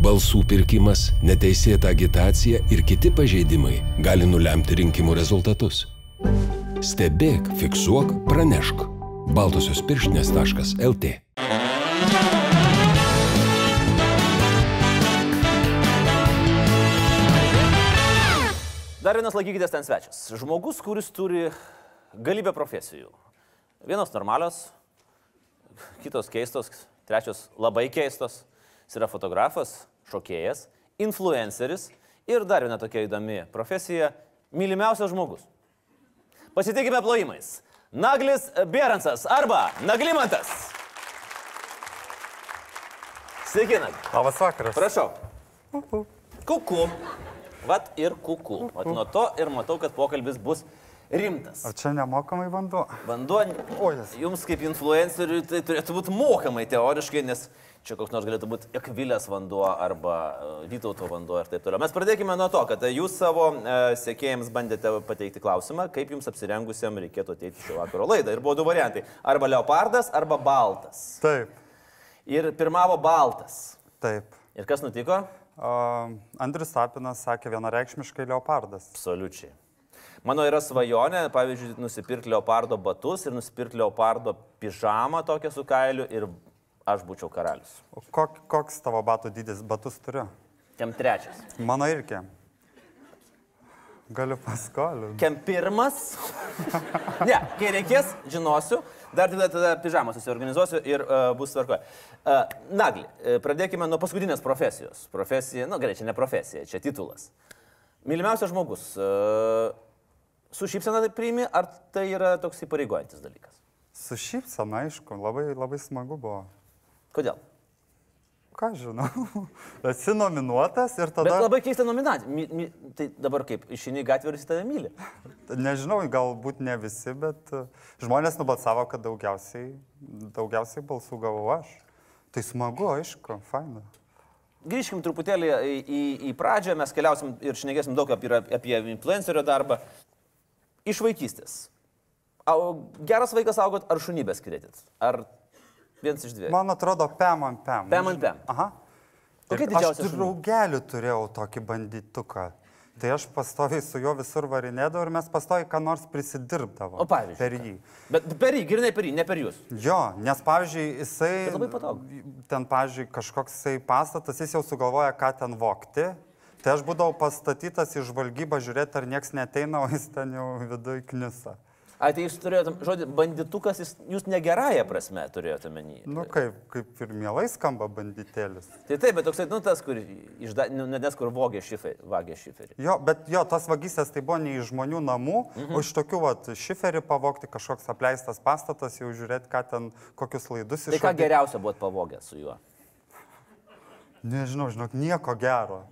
balsų pirkimas, neteisėta agitacija ir kiti pažeidimai gali nulemti rinkimų rezultatus. Stebėk, fiksuok, pranešk. Baltosios pirštinės.lt Dar vienas laikykitės ten svečias. Žmogus, kuris turi galybę profesijų. Vienos normalios, kitos keistos, trečios labai keistos. Jis yra fotografas, šokėjas, influenceris ir dar viena tokia įdomi profesija - mylimiausias žmogus. Pasitikime plojimais. Naglis Beransas arba Naglimantas. Sveiki, Nagli. Labas vakaras. Prašau. Kuku. Vat ir kuku. Vat nuo to ir matau, kad pokalbis bus rimtas. Ar čia nemokamai vanduo? Vanduo O, jas. jums kaip influenceriui tai turėtų būti mokamai teoriškai, nes čia koks nors galėtų būti Ekvilės vanduo arba e, Vytauto vanduo ir taip toliau. Mes pradėkime nuo to, kad e, jūs savo e, sekėjams bandėte pateikti klausimą, kaip jums apsirengusiam reikėtų ateiti šio vakaro laidą. Ir buvo du variantai - arba leopardas, arba baltas. Taip, Ir pirmavo baltas. taip. Ir kas nutiko? Uh, Andrius Tapinas sakė vienareikšmiškai leopardas. Absoliučiai. Mano yra svajonė, pavyzdžiui, nusipirkti leopardo batus ir nusipirkti leopardo pižamą tokią su kailiu ir aš būčiau karalius. O kok, koks tavo batų dydis? Batus turiu. Kem trečias. Mano irgi. Galiu paskolinti. Kem pirmas. ne, kai reikės, žinosiu. Dar tada, tada pižamą susiorganizuosiu ir uh, bus tvarkoje. Uh, Nagli, uh, pradėkime nuo paskutinės profesijos. Profesija, nu, gerai, čia ne profesija, čia titulas. Mylimiausias žmogus. Uh, su šypsena tai priimi, ar tai yra toks įpareigojantis dalykas? Su šypsena, aišku, labai, labai smagu buvo. Kodėl? Ką žinau, esi nominuotas ir Bet tada... labai keista nominacija. Mi, mi, tai dabar kaip, išeini į gatvę ir jis tave myli. Nežinau, galbūt ne visi, bet uh, žmonės nubalsavo, kad daugiausiai, daugiausiai balsų gavau aš. Tai smagu, aišku, faina. Grįžkim truputėlį į, į, į pradžią, mes keliausim ir šnekėsim daug apie, apie influencerio darbą. Iš vaikystės. Au, geras vaikas augot ar šunybės kredit? Ar vienas iš dviejų? Man atrodo, pem ant pem. Pem ant pem. Aha. Kokia didžiausia Aš šunų? draugelių turėjau tokį bandytuką. Tai aš pastoviai su juo visur varinėdavau ir mes pastoviai ką nors prisidirbdavom. O pavyzdžiui, Per jį. Bet per jį, grinai per jį, ne per jūs. Jo, nes pavyzdžiui, jisai... Bet labai patogu. Ten, pavyzdžiui, kažkoks pastatas, jis jau sugalvoja, ką ten vokti. Tai aš būdavau pastatytas į žvalgybą žiūrėti, ar niekas neteina, o jis ten jau viduje knisa. Ai, jūs turėjote, žodį, banditukas, jis, jūs negerąją prasme turėjote menį. Nu, kaip, kaip ir mielai skamba banditėlis. Tai taip, bet toksai, nu, tas, kur, išda, nu, ne tas, kur vogė šiferį. Vagė šiferį. Jo, bet jo, tos vagystės tai buvo ne iš žmonių namų, mhm. o iš tokių, va, šiferį pavokti, kažkoks apleistas pastatas, jau žiūrėti, ką ten, kokius laidus Tai ką geriausia buvot pavogę su juo? Nežinau, žinok, nieko gero.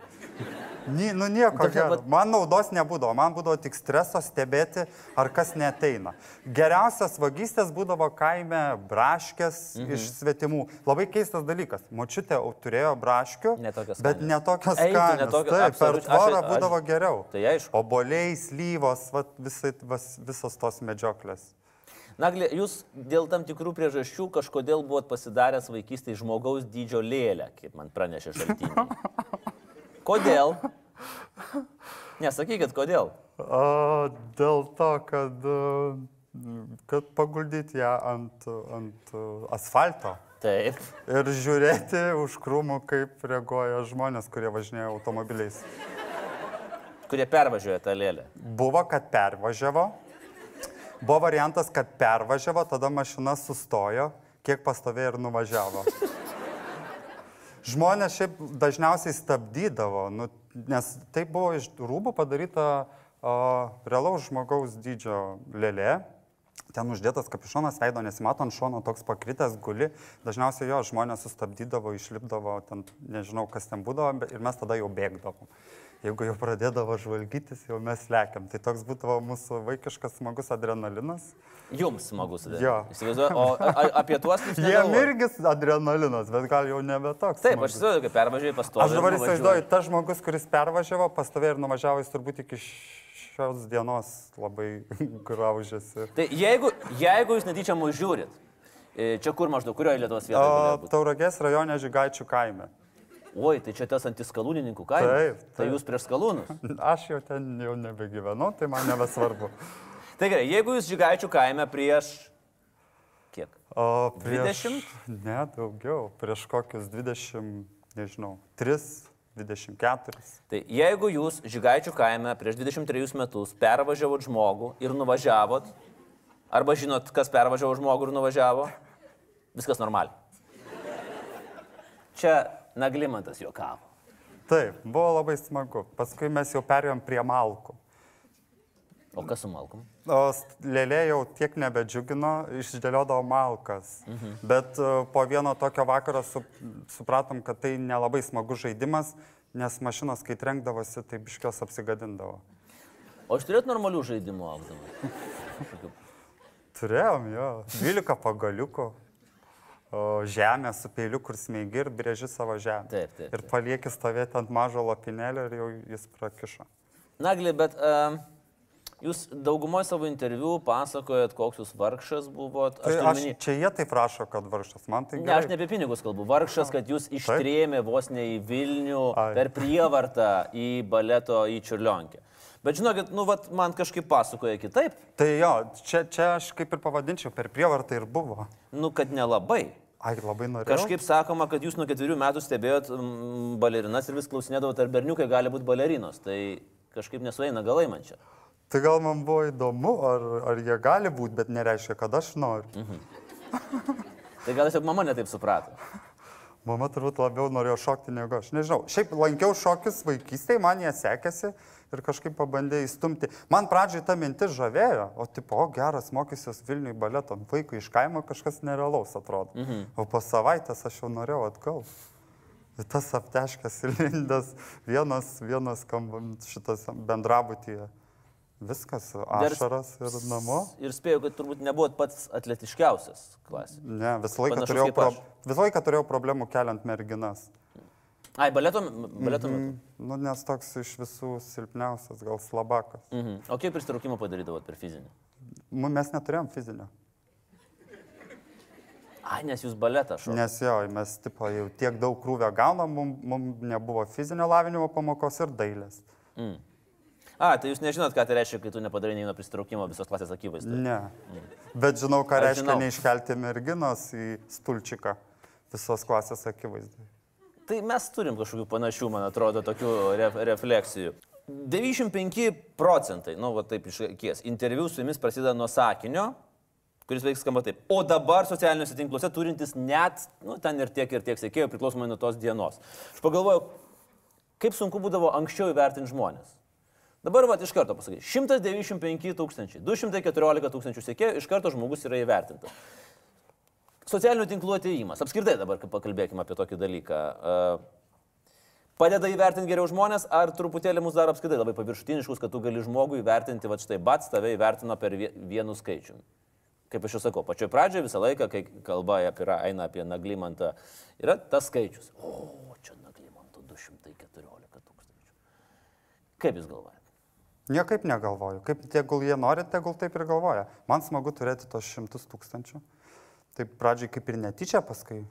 Ni, nu nieko Tokia gero. Man naudos nebūdavo, man būdavo tik streso stebėti, ar kas neteina. Geriausias vagystės būdavo kaime braškės mhm. iš svetimų. Labai keistas dalykas. Močiutė turėjo braškių, Ne tokios bet netokios Eitų, ne skanios. tokio- Taip, per absoliučiai. Aš- tvorą aš- būdavo geriau. Tai aišku. Oboliai, slyvos, vat, visai, vas, visos tos medžioklės. Nagli, jūs dėl tam tikrų priežasčių kažkodėl buvot pasidaręs vaikystėje žmogaus dydžio lėlę, kaip man pranešė šaltiniai. Kodėl? Nesakykit, kodėl. A, dėl to, kad, a, kad paguldyti ją ant, ant asfalto. Taip. Ir žiūrėti už krūmų, kaip reaguoja žmonės, kurie važinėja automobiliais. Kurie pervažiuoja tą lėlę. Buvo, kad pervažiavo. Buvo variantas, kad pervažiavo, tada mašina sustojo, kiek pastovėjo ir nuvažiavo. Žmonės šiaip dažniausiai stabdydavo, nu, nes tai buvo iš rūbų padaryta o, realaus žmogaus dydžio lėlė. Ten uždėtas kapišonas, veido nesimato ant šono, toks pakritęs guli. Dažniausiai jo žmonės sustabdydavo, išlipdavo, ten nežinau, kas ten būdavo ir mes tada jau bėgdavom. Jeigu jau pradėdavo žvalgytis, jau mes lekiam. Tai toks būdavo mūsų vaikiškas smagus adrenalinas. Jums smagu sudėti. Jo. O apie tuos jūs Jiem negalvojat? irgi adrenalinas, bet gal jau nebe toks. Taip, smagus. aš įsivaizduoju, kai pervažiuoji pastoviai. Aš dabar įsivaizduoju, tas žmogus, kuris pervažiavo, pastovėjo ir nuvažiavo, jis turbūt iki šios dienos labai graužiasi. Tai jeigu, jeigu jūs netyčia mūsų žiūrit, e, čia kur maždaug, kurioje Lietuvos vietoje? Tauragės rajone Žygaičių kaime. Oi, tai čia tas antiskalūnininkų kaimas. Taip, Tai taip. jūs prieš skalūnus. Aš jau ten jau nebegyvenu, tai man nebesvarbu. Tai gerai, jeigu jūs žygaičių kaime prieš... Kiek? O prieš... 20? Ne, daugiau. Prieš kokius 20, nežinau, 3, 24. Tai jeigu jūs žygaičių kaime prieš 23 metus pervažiavot žmogų ir nuvažiavot, arba žinot, kas pervažiavo žmogų ir nuvažiavo, viskas normaliai. Čia Naglimantas juokavo. Taip, buvo labai smagu. Paskui mes jau perėjom prie malkų. O kas su Malkom? O lėlė jau tiek nebedžiugino, išdėliodavo malkas. Mhm. Bet e, po vieno tokio vakaro su, supratom, kad tai nelabai smagus žaidimas, nes mašinos, kai trenkdavosi, tai biškios apsigadindavo. O iš turėt normalių žaidimų augdama? Turėjom jo, 12 pagaliukų, žemę su peiliu, kur smėgi ir brėži savo žemę. Taip, taip, Ir palieki stovėti ant mažo lopinėlio ir jau jis prakišo. Nagli, bet uh, jūs daugumoje savo interviu pasakojat, koks jūs vargšas buvot. Tai turiu aš, omeny- čia jie taip rašo, kad varštas, man tai Ne, aš gerai. ne apie pinigus kalbu. Vargšas, kad jūs ištrėmė vos ne į Vilnių Ai. per prievartą į baleto į Čiurlionkę. Bet žinokit, nu, vat, man kažkaip pasakoja kitaip, Tai jo, čia, čia aš kaip ir pavadinčiau, per prievartą ir buvo. nu, kad nelabai. Ai, labai norėjau. Kažkaip sakoma, kad jūs nuo ketverių metų stebėjot mm, balerinas ir vis klausinėdavot, ar berniukai gali būti balerinos. Tai kažkaip nesueina galai man čia. Tai gal man buvo įdomu, ar, ar jie gali būti, bet nereiškia, kad aš noriu. Mhm. Tai gal tiesiog mama netaip suprato. Mama turbūt labiau norėjo šokti negu aš. Nežinau. Šiaip lankiau šokius vaikystėje, man jie sekėsi ir kažkaip pabandė įstumti. Man pradžiai ta mintis žavėjo, o tipo, o geras mokysiuos Vilniui baleto. Vaikui iš kaimo kažkas nerealaus atrodo. Mhm. O po savaitės aš jau norėjau atgal. Ir tas apteškas ir lindas vienas, vienas kambam šitas bendrabutyje. Viskas, ašaras ir namo. Ir spėjau, kad turbūt nebuvot pats atletiškiausias klasėje. Ne, visą laiką, Panašus turėjau, pro... visą laiką turėjau problemų keliant merginas. Ai, baleto, baleto metu. Nu, nes toks iš visų silpniausias, gal slabakas. Mhm. O kiek pristraukimo padarydavot per fizinį? Nu, mes neturėjom fizinio. Ai, nes jūs baletą šokate. Nes jo, mes tipo, jau tiek daug krūvio gaunam, mums mum nebuvo fizinio lavinimo pamokos ir dailės. A, tai jūs nežinot, ką tai reiškia, kai tu nepadarai nei vieno pristraukimo visos klasės akivaizdoje. Ne. Bet žinau, ką Aš reiškia žinau. neiškelti merginos į stulčiką visos klasės akivaizdai. Tai mes turim kažkokių panašių, man atrodo, tokių ref, refleksijų. 95 procentai, nu, va taip iš akies, interviu su jumis prasideda nuo sakinio, kuris veiks skamba taip. O dabar socialiniuose tinkluose turintis net, nu, ten ir tiek, ir tiek sėkėjų, priklausomai nuo tos dienos. Aš pagalvojau, kaip sunku būdavo anksčiau įvertinti žmonės. Dabar, va, iš karto pasakai, 195 tūkstančiai, 214 tūkstančių sėkėjų, iš karto žmogus yra įvertintas. Socialinių tinklų ateimas. Apskritai dabar pakalbėkime apie tokį dalyką. E, Padeda įvertinti geriau žmonės, ar truputėlį mus daro apskritai labai paviršutiniškus, kad tu gali žmogų įvertinti, va štai bats tave įvertino per vie- vienu skaičiumi. Kaip aš jau sakau, pačioj pradžioje visą laiką, kai kalba apie, eina apie Naglimantą, yra tas skaičius. O, čia Naglimanto 214 tūkstančių. Kaip jūs galvojate? Niekaip negalvoju. Kaip tegul jie nori, tegul taip ir galvoja. Man smagu turėti tos šimtus tūkstančių. Taip pradžiai kaip ir netyčia, paskui.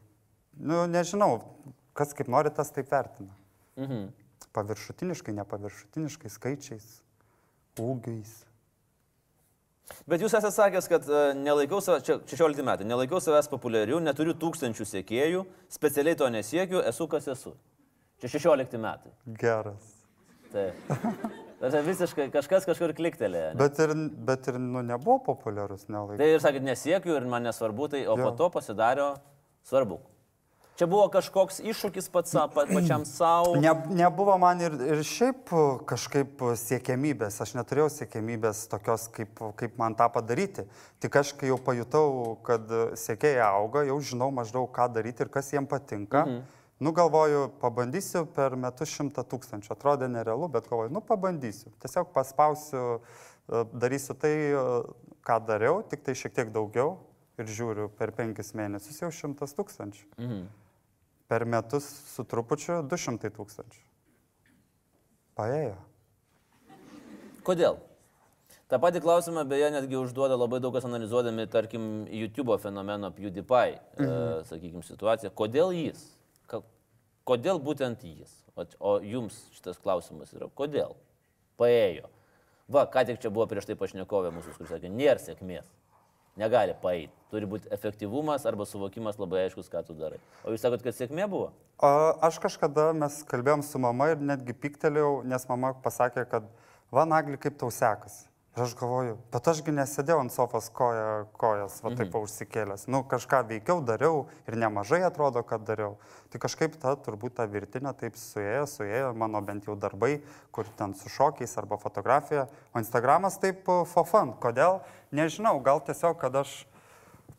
Nu, nežinau, kas kaip nori, tas taip vertina. Mhm. Paviršutiniškai, nepaviršutiniškai, skaičiais, ūgiais. Bet jūs esate sakęs, kad e, nelaikau savęs, čia 16 metai, nelaikau savęs populiariu, neturiu tūkstančių sėkėjų, specialiai to nesiekiu, esu kas esu. Čia 16 metai. Geras. Tai, tai visiškai kažkas kažkur kliktelė. Bet ir, bet ir nu, nebuvo populiarus nelaikai. Tai ir sakėt, nesiekiu ir man nesvarbu, tai, o po Jo. to pasidarė svarbu. Čia buvo kažkoks iššūkis pats, sa- pa, pačiam savo. Ne, nebuvo man ir, ir šiaip kažkaip siekiamybės, aš neturėjau siekiamybės tokios, kaip, kaip man tą padaryti. Tik aš, kai jau pajutau, kad siekėjai auga, jau žinau maždaug, ką daryti ir kas jiems patinka. Mhm. Nu, galvoju, pabandysiu per metus šimtą tūkstančių. Atrodė nerealu, bet galvoju, nu, pabandysiu. Tiesiog paspausiu, e, darysiu tai, e, ką dariau, tik tai šiek tiek daugiau ir žiūriu, per penkis mėnesius jau šimtas tūkstančių. Mhm. Per metus su trupučiu 200 tūkstančių. Paėjo. Kodėl? Ta pati klausimą beje netgi užduoda labai daug kas analizuodami, tarkim, YouTube fenomeno PewDiePie, mhm. e, sakykime, situaciją. Kodėl jis? Kodėl būtent jis? O jums šitas klausimas yra, kodėl? Paėjo. Va, ką tik čia buvo prieš tai pašnekovė mūsų, kuris sakė, nėra sėkmės. Negali paeiti. Turi būti efektyvumas arba suvokimas labai aiškus, ką tu darai. O jūs sakot, kad sėkmė buvo? A, Aš kažkada mes kalbėjom su mama ir netgi piktelėjau, nes mama pasakė, kad va, nagli, kaip tau sekasi. Ir aš galvoju, bet ašgi nesėdėjau ant sofos koja, kojas, va taip mhm. užsikėlęs. Nu, kažką veikiau, dariau ir nemažai atrodo, kad dariau. Tai kažkaip ta, turbūt ta virtinė taip suėjo, suėjo mano bent jau darbai, kur ten su šokiais arba fotografija. O Instagramas taip for fun. Kodėl? Nežinau, gal tiesiog, kad aš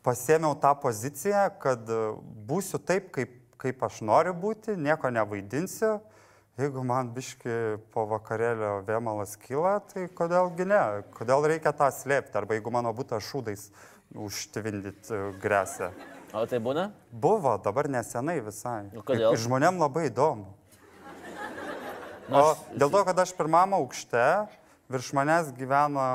pasėmiau tą poziciją, kad e, būsiu taip, kaip, kaip aš noriu būti, nieko nevaidinsiu. Jeigu man biški po vakarėlio vėmalas kyla, tai kodėlgi ne? Kodėl reikia tą slėpti? Arba jeigu mano būtų šūdais užtvindyti grėsia. O tai būna? Buvo, dabar nesenai visai. O kodėl? Ir žmonėm labai įdomu. O dėl to, kad aš pirmame aukšte, virš manęs gyvena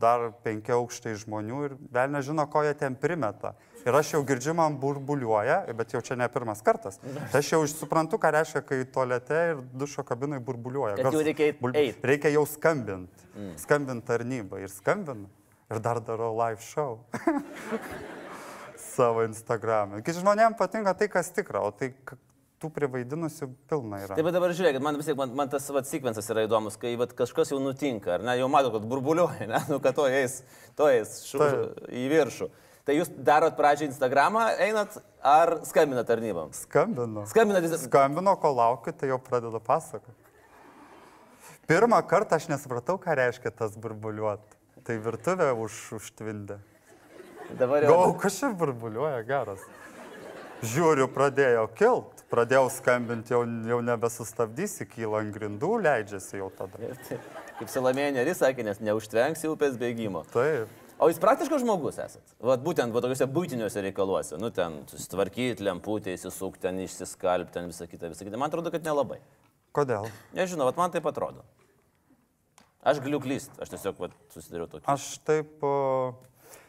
dar penki aukštai žmonių ir vėl nežino, ko jie ten primeta. Ir aš jau girdžiu, man burbuliuoja, bet jau čia ne pirmas kartas. Tai aš jau suprantu, ką reiškia, kai tualete ir dušo kabinai burbuliuoja. Garsas. reikia Bul-. Reikia jau skambinti. Mm. Skambinti tarnybą. Ir skambinu. Ir dar darau live show. Savo Instagram'e. Kai žmonėms patinka tai, kas tikra, o tai tų privaidinusių pilna yra. Taip, bet dabar žiūrėkit, man vis tiek, man, man tas vat, sekvensas yra įdomus, kai vat, kažkas jau nutinka, ar ne, jau matau, kad burbuliuoja, ne, nu, kad to eis, to eis šu, Taip. į viršų. Tai jūs darot pradžią Instagramą, einat ar skambinat tarnybams? Skambinu. Skambinat vis Skambino, kol laukiu, tai jau pradeda pasakoti. Pirmą kartą aš nesupratau, ką reiškia tas burbuliuot. Tai virtuvė už, užtvindė. dabar jau. Gau, kas čia burbuliuoja, geras. Žiūriu, pradėjo kilt, pradėjau skambinti, jau, jau nebesustabdysi, kyla ant grindų, leidžiasi jau tada. Kaip Salomėja Neris sakė, nes neužtvenksi upės bėgimo. Taip. O jūs praktiškas žmogus esat? Vat būtent va, tokiuose būtiniuose reikaluose. Nu, ten susitvarkyti, lemputę, įsisukti, ten išsiskalbti, ten visą kitą, visą kitą. Man atrodo, kad nelabai. Kodėl? Nežinau, vat man taip atrodo. Aš galiu klysti, aš tiesiog vat, susidariau tokį. Aš taip, o,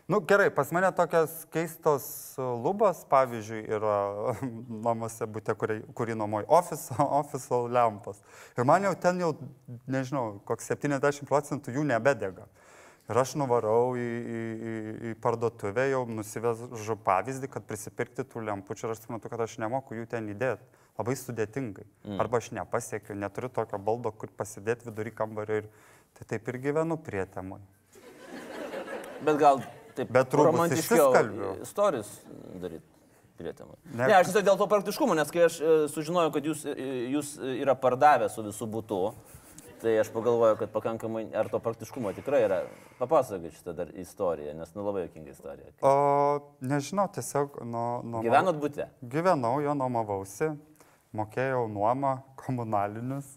nu gerai, pas mane tokios keistos o, lubos, pavyzdžiui, yra namuose būte, kurį, kurį nuomoju, ofiso, ofiso lempos. Ir man jau ten jau, nežinau, koks 70 procentų jų nebedega. Ir aš nuvarau į, į, į, į parduotuvę, jau nusivežu pavyzdį, kad prisipirkti tų lempučių ir aš suprantu, kad aš nemoku jų ten įdėti. Labai sudėtingai. Mm. Arba aš nepasiekiu, neturiu tokio baldo, kur pasidėti vidury kambario ir tai taip ir gyvenu prietemui. Bet gal taip Bet romantiškiau. Istorijas daryti. Prietemai. Ne- Ne, aš tiesiog dėl to praktiškumo, nes kai aš e, sužinojau, kad jūs, e, jūs yra pardavę su visų būtu, tai aš pagalvojau, kad pakankamai, ar to praktiškumo tikrai yra. Papasakokit šitą dar istoriją, nes nu labai jokinga istorija. O, nežinau, tiesiog nuo... nuo Gyvenot būte? Gyvenau, jo nuomavausi, mokėjau nuomą, komunalinius.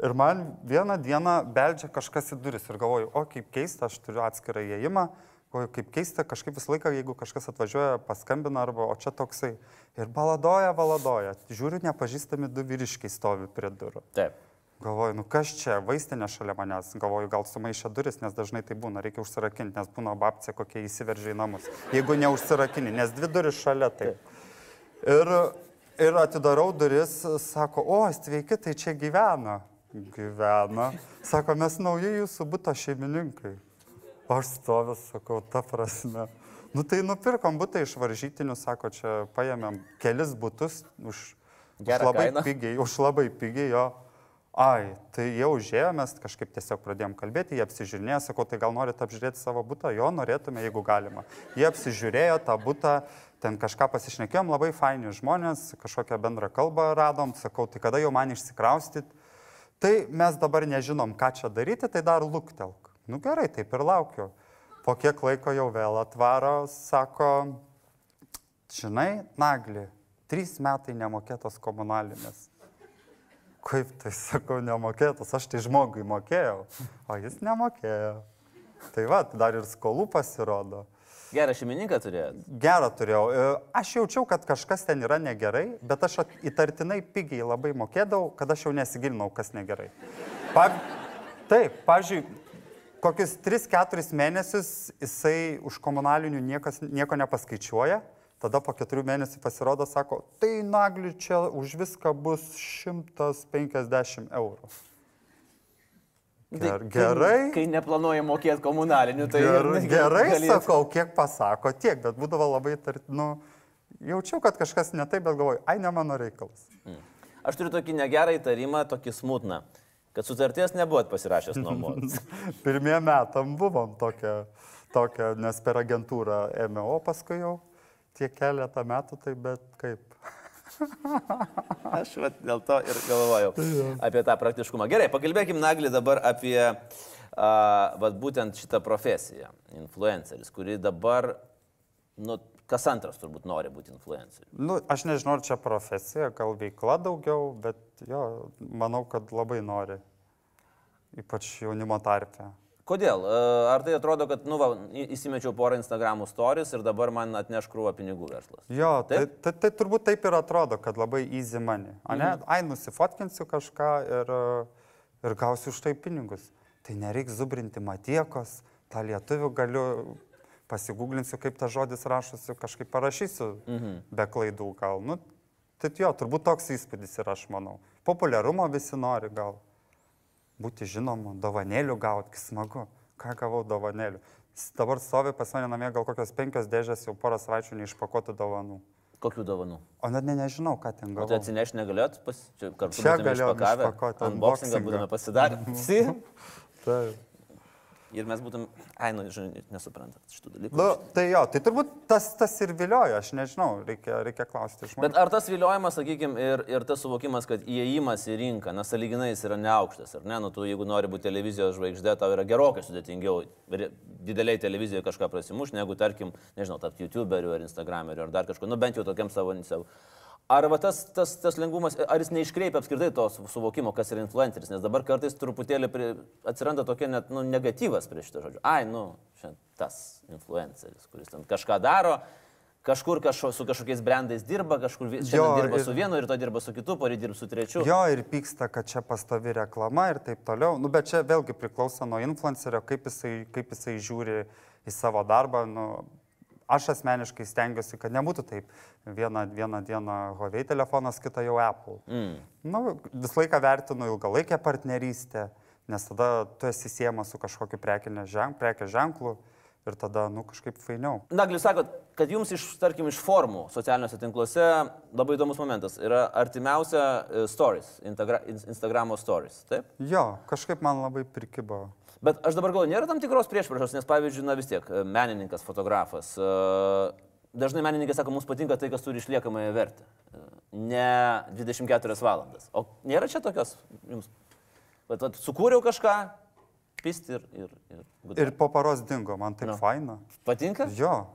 Ir man vieną dieną beldžia kažkas į duris ir galvoju, o kaip keista, aš turiu atskirą įėjimą, kaip keista, kažkaip visą laiką, jeigu kažkas atvažiuoja, paskambina arba, o čia toksai. Ir baladoja, baladoja. Žiūriu, nepažįstami du vyriškiai stovi prie durų. Taip. Galvoju, nu kas čia, vaistinė šalia manęs. Galvoju, gal sumaišė duris, nes dažnai tai būna, reikia užsirakinti, nes būna babcija, kokie įsiveržia į namus. Jeigu neužsirakini, nes dvi duris šalia tai. Ir, ir atidarau duris, sako, o, sveiki, tai čia gyvena. Gyvena. Sako, mes nauji jūsų būto šeimininkai. Aš stoviu, sakau, ta prasme. Nu tai nupirkom būtą iš varžytinių, sako, čia paėmėm kelis būtus už, už Gerą labai kainą. pigiai, už labai pigiai jo. Ai, tai jie užėjo, mes kažkaip tiesiog pradėjom kalbėti, jie apsižiūrėjo, sakau, tai gal norite apžiūrėti savo būtą, jo norėtume, jeigu galima. Jie apsižiūrėjo tą būtą, ten kažką pasišnekėjom, labai faini žmonės, kažkokią bendrą kalbą radom, sakau, tai kada jau man išsikraustyt, tai mes dabar nežinom, ką čia daryti, tai dar luktelk. Nu gerai, taip ir laukiu. Po kiek laiko jau vėl atvaro, sako, žinai, nagli, trys metai nemokėtos komunalinės. Kaip tai sakau, nemokėtos, aš tai žmogui mokėjau, o jis nemokėjo. Tai va, dar ir skolų pasirodo. Gerą šeimininką turėjot. Gerą turėjau. E, Aš jaučiau, kad kažkas ten yra negerai, bet aš įtartinai pigiai labai mokėdavau, kad aš jau nesigilinau, kas negerai. Pa... Taip, pavyzdžiui, kokius 3-4 mėnesius jisai už komunalinių niekas, nieko nepaskaičiuoja, tada po keturių mėnesių pasirodo, sako, tai nagli čia už viską bus 150 eurų. Ger, gerai. Tai Kai, kai neplanuoji mokėti komunalinių, tai... Ger, gerai, galėtų- sakau, kiek pasako, tiek, bet būdavo labai, tar, nu, jaučiau, kad kažkas ne taip, bet galvoju, ai, ne mano reikalas. Aš turiu tokį negerą įtarimą, tokį smutną, kad sutarties nebuvot pasirašęs nuomos. Pirmiem metam buvom tokia, tokia, nes per agentūrą ėmė, o paskui jau tie keletą metų, tai bet kaip. Aš vat, dėl to ir galvojau apie tą praktiškumą. Gerai, pakalbėkim, Nagli, dabar apie a, vat, būtent šitą profesiją - influenceris, kuri dabar, nu, kas antras turbūt nori būti influenceriu. Nu, aš nežinau, ar čia profesija, gal veikla daugiau, bet jo, manau, kad labai nori. Ypač jaunimo tarpe. Kodėl? A, Ar tai atrodo, kad, nu, va, įsimečiau porą Instagramų stories ir dabar man atneš krūvą pinigų verslas? Jo, tai, tai, tai turbūt taip ir atrodo, kad labai easy money. O ne, Mhm. ai, nusifotkinsiu kažką ir, e, ir gausiu už tai pinigus. Tai nereiks zubrinti matiekos, tą lietuvių galiu, pasigūglinsiu, kaip tas žodis rašosi, kažkaip parašysiu Mhm. be klaidų gal. Nu, tai jo, turbūt toks įspūdis yra, aš manau. Populiarumo visi nori gal. Būti žinomu, dovanėlių gauti, smagu. Ką gavau dovanėlių? Dabar stovi pas mane namie gal kokios penkios dėžės, jau porą savaičių neišpakuotų dovanų. Kokių dovanų? O net ne, nežinau, ką ten O tai gavau. atsinešti negalėt, pas, čia kartu Čia galėjom išpakavę, unboxingą būtume pasidarę. Taip. Ir mes būtum, ai, nu, žinai, nesuprantat šitų dalykų. Nu, tai jo, tai turbūt tas, tas ir vilioja, aš nežinau, reikia, reikia klausti žmonių. Bet ar tas viliojimas, sakykime, ir, ir tas suvokimas, kad įėjimas į rinką, na, saliginai jis yra neaukštas, ar ne? Nu, tu, jeigu nori būti televizijos žvaigždė, tau yra gerokai sudėtingiau dideliai televizijoje kažką prasimuš, negu, tarkim, nežinau, tapti YouTuberiu ar Instagrameriu ar dar kažko, nu, bent jau tokiam savo, savo. Ar tas, tas, tas lengvumas, ar jis neiškreipia apskritai to su- suvokimo, kas yra influenceris, nes dabar kartais truputėlį pri, atsiranda tokia net nu, negatyvas prie šito žodžio. Ai, nu, šiandien tas influenceris, kuris ten kažką daro, kažkur kažko, su kažkokiais brandais dirba, kažkur Jo, dirba ir- su vienu, rytoj dirba su kitu, poryt dirba su trečiu. Jo, ir pyksta, kad čia pastovi reklama ir taip toliau. Nu, bet čia vėlgi priklauso nuo influencerio, kaip jisai, kaip jisai žiūri į savo darbą. Nu, aš asmeniškai stengiuosi, kad nebūtų taip. Vieną, vieną dieną Huawei telefonas, kitą jau Apple. Mm. Nu, visą laiką vertinu ilgalaikę partnerystę, nes tada tu esi siejamas su kažkokiu ženk, prekės ženklu ir tada, nu, kažkaip fainiau. Naglis sakot, kad jums iš, tarkim, iš formų socialiniuose tinkluose labai įdomus momentas yra artimiausia e, stories, Instagramo stories, taip? Jo, kažkaip man labai prikibo. Bet aš dabar galvoju, nėra tam tikros priešpriešos, nes pavyzdžiui, na vis tiek, e, menininkas, fotografas. e, Dažnai menininkai sako, mums patinka tai, kas turi išliekamąją vertę. E, Ne 24 valandas. O nėra čia tokios jums. Bet, sukūriau kažką, pisti ir... Ir, ir, Ir po paros dingo, man taip Nu. no. faina. Patinka? Jo,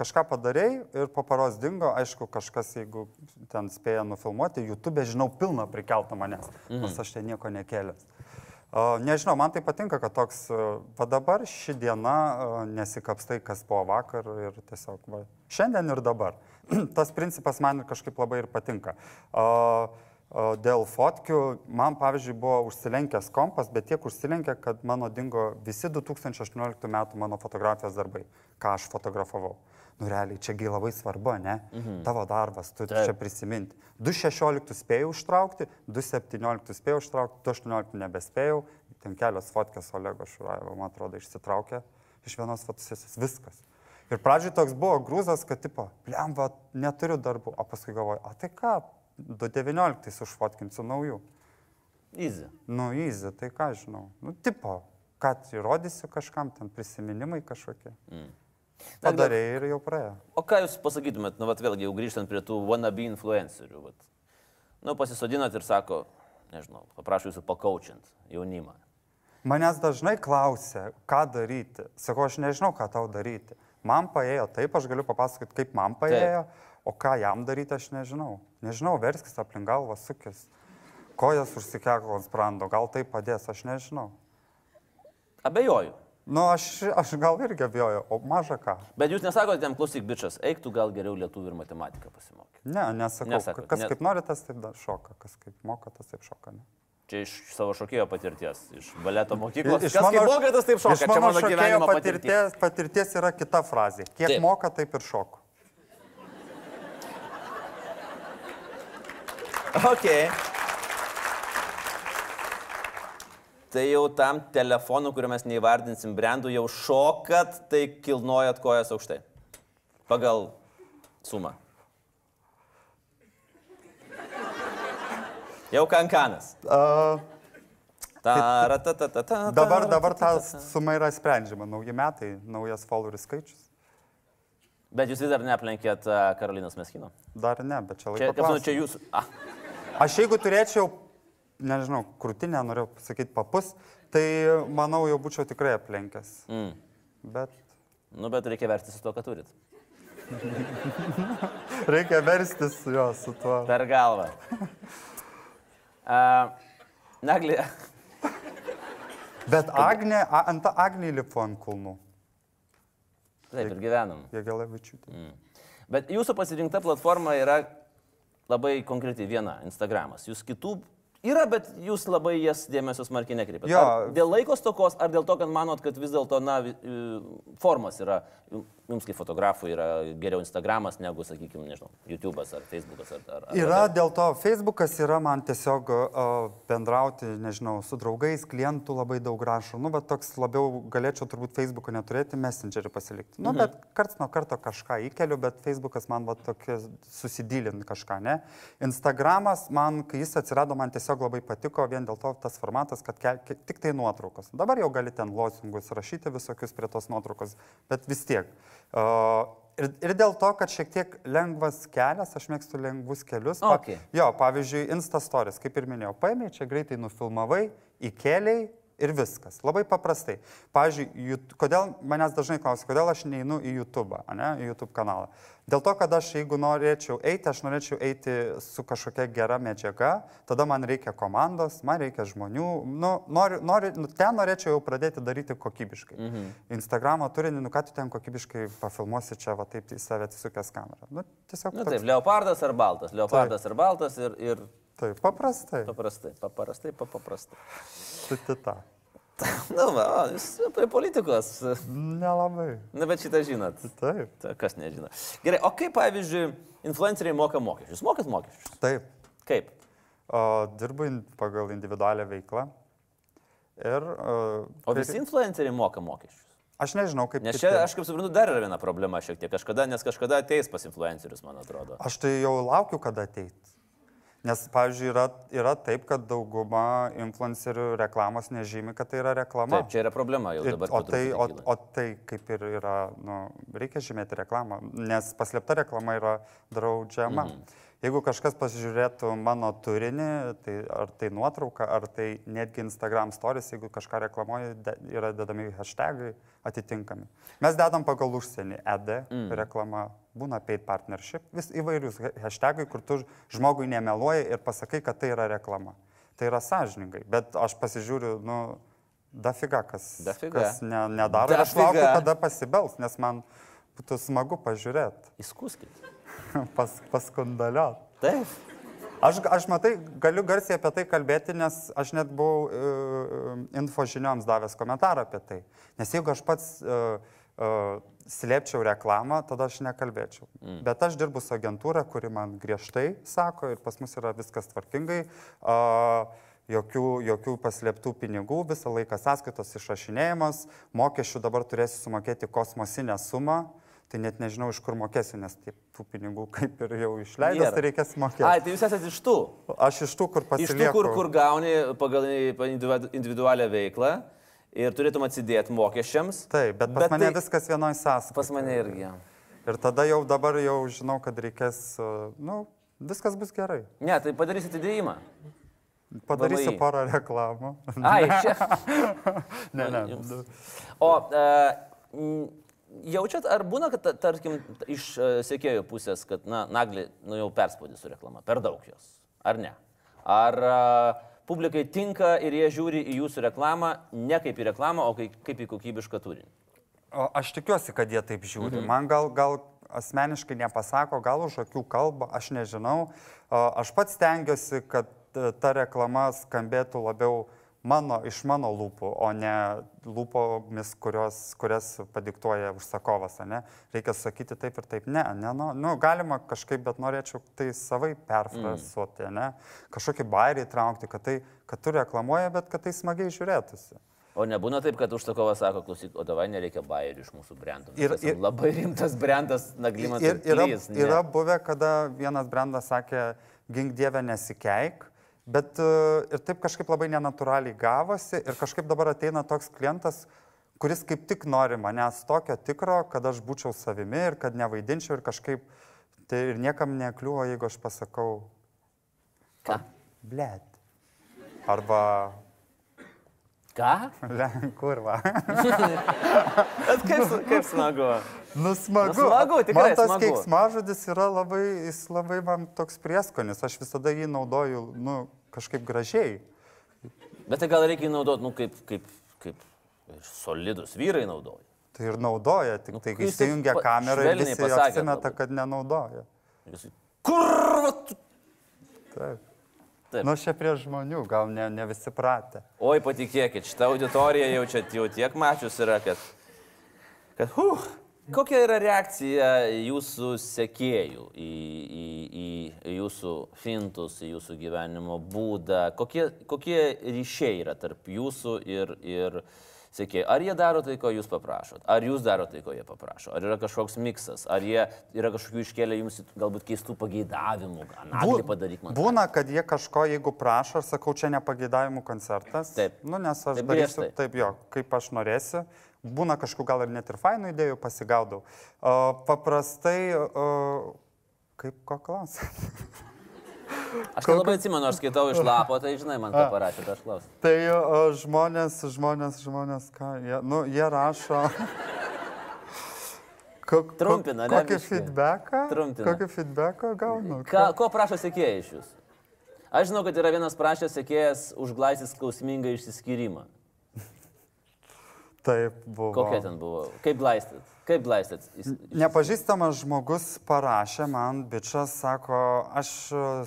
kažką padarėjai ir po paros dingo, aišku, kažkas, jeigu ten spėja nufilmuoti, YouTube, žinau, pilna prikelta manęs, mhm. nors aš ten nieko nekėlęs. Nežinau, man tai patinka, kad toks, va dabar ši diena nesikapstai, kas buvo vakar ir tiesiog, va, šiandien ir dabar. Tas principas man kažkaip labai ir patinka. Dėl fotkių, man pavyzdžiui buvo užsilenkęs kompas, bet tiek užsilenkė, kad mano dingo visi 2018 metų mano fotografijos darbai, ką aš fotografavau. Nu, realiai, čiagi labai svarbu, ne? Mhm. Tavo darbas, tu Taip. čia prisiminti. 2.16 spėjau užtraukti, 2.17 spėjau užtraukti, 2.18 nebespėjau. Ten kelios fotkės Olego Šuraevo, man atrodo, išsitraukė iš vienos fotosesijos. Viskas. Ir pradžioj toks buvo grūzas, kad tipo, blemba, neturiu darbų, o paskui galvoju, o tai ką, 2.19 užfotkinsiu naujų. Easy. Nu, įzy, tai ką žinau. Nu, tipo, kad įrodysiu kažkam, ten prisiminimai kažkokie. Mm. Padarė ir jau praėjo. O ką jūs pasakytumėt, nu, vat vėlgi, jau grįžtant prie tų wannabe influencerių, vat. nu, pasisodinat ir sako, nežinau, paprašau jūsų pakaučint jaunimą. Manęs dažnai klausia, ką daryti. Sakau, aš nežinau, ką tau daryti. Man paėjo taip, aš galiu papasakoti, kaip man paėjo, o ką jam daryti, aš nežinau. Nežinau, verskis aplink galvą, sukis. Kojas užsikeko ant sprando, gal tai padės, aš nežinau. Abejoju. Nu, aš, aš gal irgi abejojau, o maža ką. Bet jūs nesakote, ten klausyk bičias, eik tu gal geriau lietuvių ir matematiką pasimokyk. Ne, nesakau. Nesakot, kas net... kaip nori, tas taip šoka, kas kaip moka, tas taip šoka. Ne? Čia iš savo šokėjo patirties, iš baleto mokyklos. Iš kas mano, kaip moka, tas taip šoka. Iš mano, mano šokėjo patirties, patirties yra kita frazė. Kiek taip. moka, taip ir šoku. Okay. Tai jau tam telefonu, kuriuo mes neįvardinsim brandų, jau šokat, tai kilnojat kojas aukštai. Pagal sumą. Jau kankanas. Uh, Ta, ta, ta, ta, ta, dabar, dabar ta, suma yra sprendžiama. Nauji metai, naujas followerių skaičius. Bet jūs vis dar neaplenkėt a, Karolinos Meskino. Dar ne, bet čia Čia, laiko. kaip žinau, klausimas. čia jūsų. Ah, Aš jeigu turėčiau, nežinau, krūtinę, norėjau pasakyti papus, tai manau jau būčiau tikrai aplenkęs. mm. Bet Nu, bet reikia versti su to, ką turit. reikia verstis su juo, su tuo. Per galvą. Uh, Nagli, Bet Agnė, a- ant Agnė lipo ant kulnų. taip ir gyvenam. Jėgelavičiūtė. Mm. Bet jūsų pasirinkta platforma yra labai konkreti viena - Instagramas. Jūs kitų yra, bet jūs labai jas dėmesio smarkiai nekreipiate. Jo. Ar dėl laiko stokos, ar dėl to, kad manot, kad vis dėlto, na, i, formas yra, jums kaip fotografui yra geriau Instagramas negu, sakykime, nežinau, YouTube'as ar Facebook'as ar... ar ar- Yra dėl to, Facebookas yra man tiesiog uh, bendrauti, nežinau, su draugais, klientų labai daug rašo. Nu, bet toks labiau galėčiau turbūt Facebooką neturėti, Messengerį pasilikti. Nu, Mhm. bet karts nuo karto kažką įkeliu, bet Facebookas man va tokia susidylint kažką, ne? Instagramas man, kai jis atsirado, man tiesiog labai patiko, vien dėl to tas formatas, kad ke, ke, tik tai nuotraukos. Dabar jau gali ten losingus rašyti visokius prie tos nuotraukos, bet vis tiek. Uh, ir, ir dėl to, kad šiek tiek lengvas kelias, aš mėgstu lengvus kelius. Pa- Okay. Jo, pavyzdžiui, Instastories, kaip ir minėjau, paėmė, čia greitai nufilmavai, įkeliai ir viskas. Labai paprastai. Pavyzdžiui, kodėl manęs dažnai klausia, kodėl aš neinu į YouTube, ne, į YouTube kanalą. Dėl to, kad aš jeigu norėčiau eiti, aš norėčiau eiti su kažkokia gera medžiaga, tada man reikia komandos, man reikia žmonių, nu, noriu, noriu, nu, ten norėčiau jau pradėti daryti kokybiškai. Mhm. Instagramo turinį, nu ką tu ten kokybiškai pafilmuosi čia, va taip į save atsisukęs kamerą. Nu, tiesiog Na toks- taip, leopardas ar baltas, leopardas ar baltas ir, ir taip, paprastai. paprastai, paprastai, pa- paprastai. Titita. Na, va, o, jūs prie politikos. Nelabai. Na, bet šitą žinot. Taip. Ta, kas nežino. Gerai, o kaip, pavyzdžiui, influenceriai moka mokesčius? Mokat mokesčius? Taip. Kaip? O, dirbu pagal individualią veiklą. Ir... O, O visi influenceriai moka mokesčius? Aš nežinau, kaip... Nes kiti. čia, aš kaip suprantu, dar yra viena problema šiek tiek. Kažkada, nes kažkada ateis pas influencerius, man atrodo. Aš tai jau laukiu, kada ateit. Nes, pavyzdžiui, yra, yra taip, kad dauguma influencerių reklamos nežymi, kad tai yra reklama. Taip, čia yra problema jau Ir, dabar. o, po tai, o, truputį kyla. o tai kaip ir yra, nu, reikia žymėti reklamą, nes paslėpta reklama yra draudžiama. Mhm. Jeigu kažkas pasižiūrėtų mano turinį, tai ar tai nuotrauka, ar tai netgi Instagram stories, jeigu kažką reklamuoju, de, yra dedami hashtagai atitinkami. Mes dedam pagal užsienį ED mm. reklama, būna paid partnership, vis įvairius ha- hashtagai, kur tu žmogui nemeluoji ir pasakai, kad tai yra reklama. Tai yra sąžiningai, bet aš pasižiūriu, nu, dafiga, kas, Dafiga. kas ne, nedaro. Ir aš laukiu, Dafiga. kada pasibels, nes man būtų smagu pažiūrėti, Įskūskit. pas, paskundaliot. Taip. Aš, aš matai, galiu garsiai apie tai kalbėti, nes aš net buvau uh, info žinioms davęs komentarą apie tai. Nes jeigu aš pats uh, uh, slėpčiau reklamą, tada aš nekalbėčiau. Mm. Bet aš dirbu su agentūra, kuri man griežtai sako ir pas mus yra viskas tvarkingai. Uh, Jokių, jokių paslėptų pinigų, visą laiką sąskaitos išrašinėjimas, mokesčių dabar turėsiu sumokėti kosmosinę sumą, tai net nežinau, iš kur mokėsiu, nes taip, tų pinigų kaip ir jau išleidęs, tai reikės mokėti. Ai, tai jūs esate iš tų. Aš iš tų, kur Iš pasilieku. tų, kur, kur gauni pagal individu- individualią veiklą ir turėtum atsidėti mokesčiams. Taip, bet pas bet mane tai- viskas vienoj sąskaitoje. Pas mane irgi. Ir tada jau dabar jau žinau, kad reikės, uh, nu, viskas bus gerai. Ne, tai padarysi atidėjimą. Padarysiu VMI. porą reklamų. Ai, čia. ne, ne. O m, jaučiat, ar būna, kad, ta- tarkim, iš e, sėkėjų pusės, kad, na, naglį, nu jau perspaudė su reklama, per daug jos, ar ne? Ar e, publikai tinka ir jie žiūri į jūsų reklamą ne kaip į reklamą, o kaip, kaip į kokybišką turinį? O aš tikiuosi, kad jie taip žiūri. Mhm. Man gal, gal asmeniškai nepasako, gal už akių kalba, aš nežinau. Aš pats stengiuosi, kad e, ta reklama skambėtų labiau mano, iš mano lūpų, o ne lūpomis, kurios, kurias padiktuoja užsakovas, ne? Reikia sakyti taip ir taip. Ne, ne nu, nu, galima kažkaip, bet norėčiau tai savai perfrazuoti, mm. ne? Kažkokį bairį traukti, kad, tai, kad tu reklamuoji, bet kad tai smagiai žiūrėtųsi. O nebūna taip, kad užsakovas sako, klausyk, o davai nereikia bairių iš mūsų brandų. Ir, ir labai rimtas brandas naglimas. Ir, yra, plys, yra buvę, kada vienas brandas sakė, gink dievę nesikeik, bet e, ir taip kažkaip labai nenatūraliai gavosi ir kažkaip dabar ateina toks klientas, kuris kaip tik nori manęs tokio tikro, kad aš būčiau savimi ir kad nevaidinčiau ir kažkaip, tai ir niekam nekliuvo, jeigu aš pasakau. Ką? Blet. Arba Ką? Kurva. Bet kaip, kaip smagu. Nu, smagu. Nu, smagu, tikrai. Man tas keiksmažodis yra labai, jis labai man toks prieskonis. Aš visada jį naudoju, nu, kažkaip gražiai. Bet tai gal reikia jį naudoti, nu, kaip, kaip, kaip solidus vyrai naudoja. Tai ir naudoja, tik nu, tai kai įsijungia kamerą ir visi apsimeta, kad nenaudoja. Kur? Taip. Taip. Nu, čia prie žmonių, gal ne, ne visi pratę. Oi, patikėkit, šitą auditoriją jau čia jau tiek mačius yra, kad... kad huh, kokia yra reakcija jūsų sekėjų į, į, į jūsų fintus, į jūsų gyvenimo būdą? Kokie, kokie ryšiai yra tarp jūsų ir... ir sekėjai. Ar jie daro tai, ko jūs paprašot? Ar jūs daro tai, ko jie paprašo? Ar yra kažkoks miksas? Ar jie yra kažkokių iškėlę jums galbūt keistų pageidavimų? Naglį padaryk man. Būna, kad jie kažko, jeigu prašo, aš sakau, čia ne pageidavimų koncertas. Taip. Nu, nes aš taip, darysiu griežtai. taip, jo, kaip aš norėsiu. Būna kažkokių gal ir net ir fainų idėjų pasigaudau. O, paprastai, o, kaip ko klausit? Aš labai atsimenu, aš skaitau iš lapo, tai žinai, man ką parašė, tai aš klausiu. Tai o, žmonės, žmonės, žmonės, ką, jie, nu, jie rašo. Kok, Trumpina, ne? Kokį feedbacką? Trumpina. Kokį feedbacką gaunu? Ką, ko prašo sėkėjai iš jūsų? Aš žinau, kad yra vienas prašęs sėkėjas užglaisyti skausmingą išsiskyrimą. Taip buvo. Kokia ten buvo? Kaip glaistyt? Kaip glaistyt? Nepažįstamas žmogus parašė man, bičias, sako, aš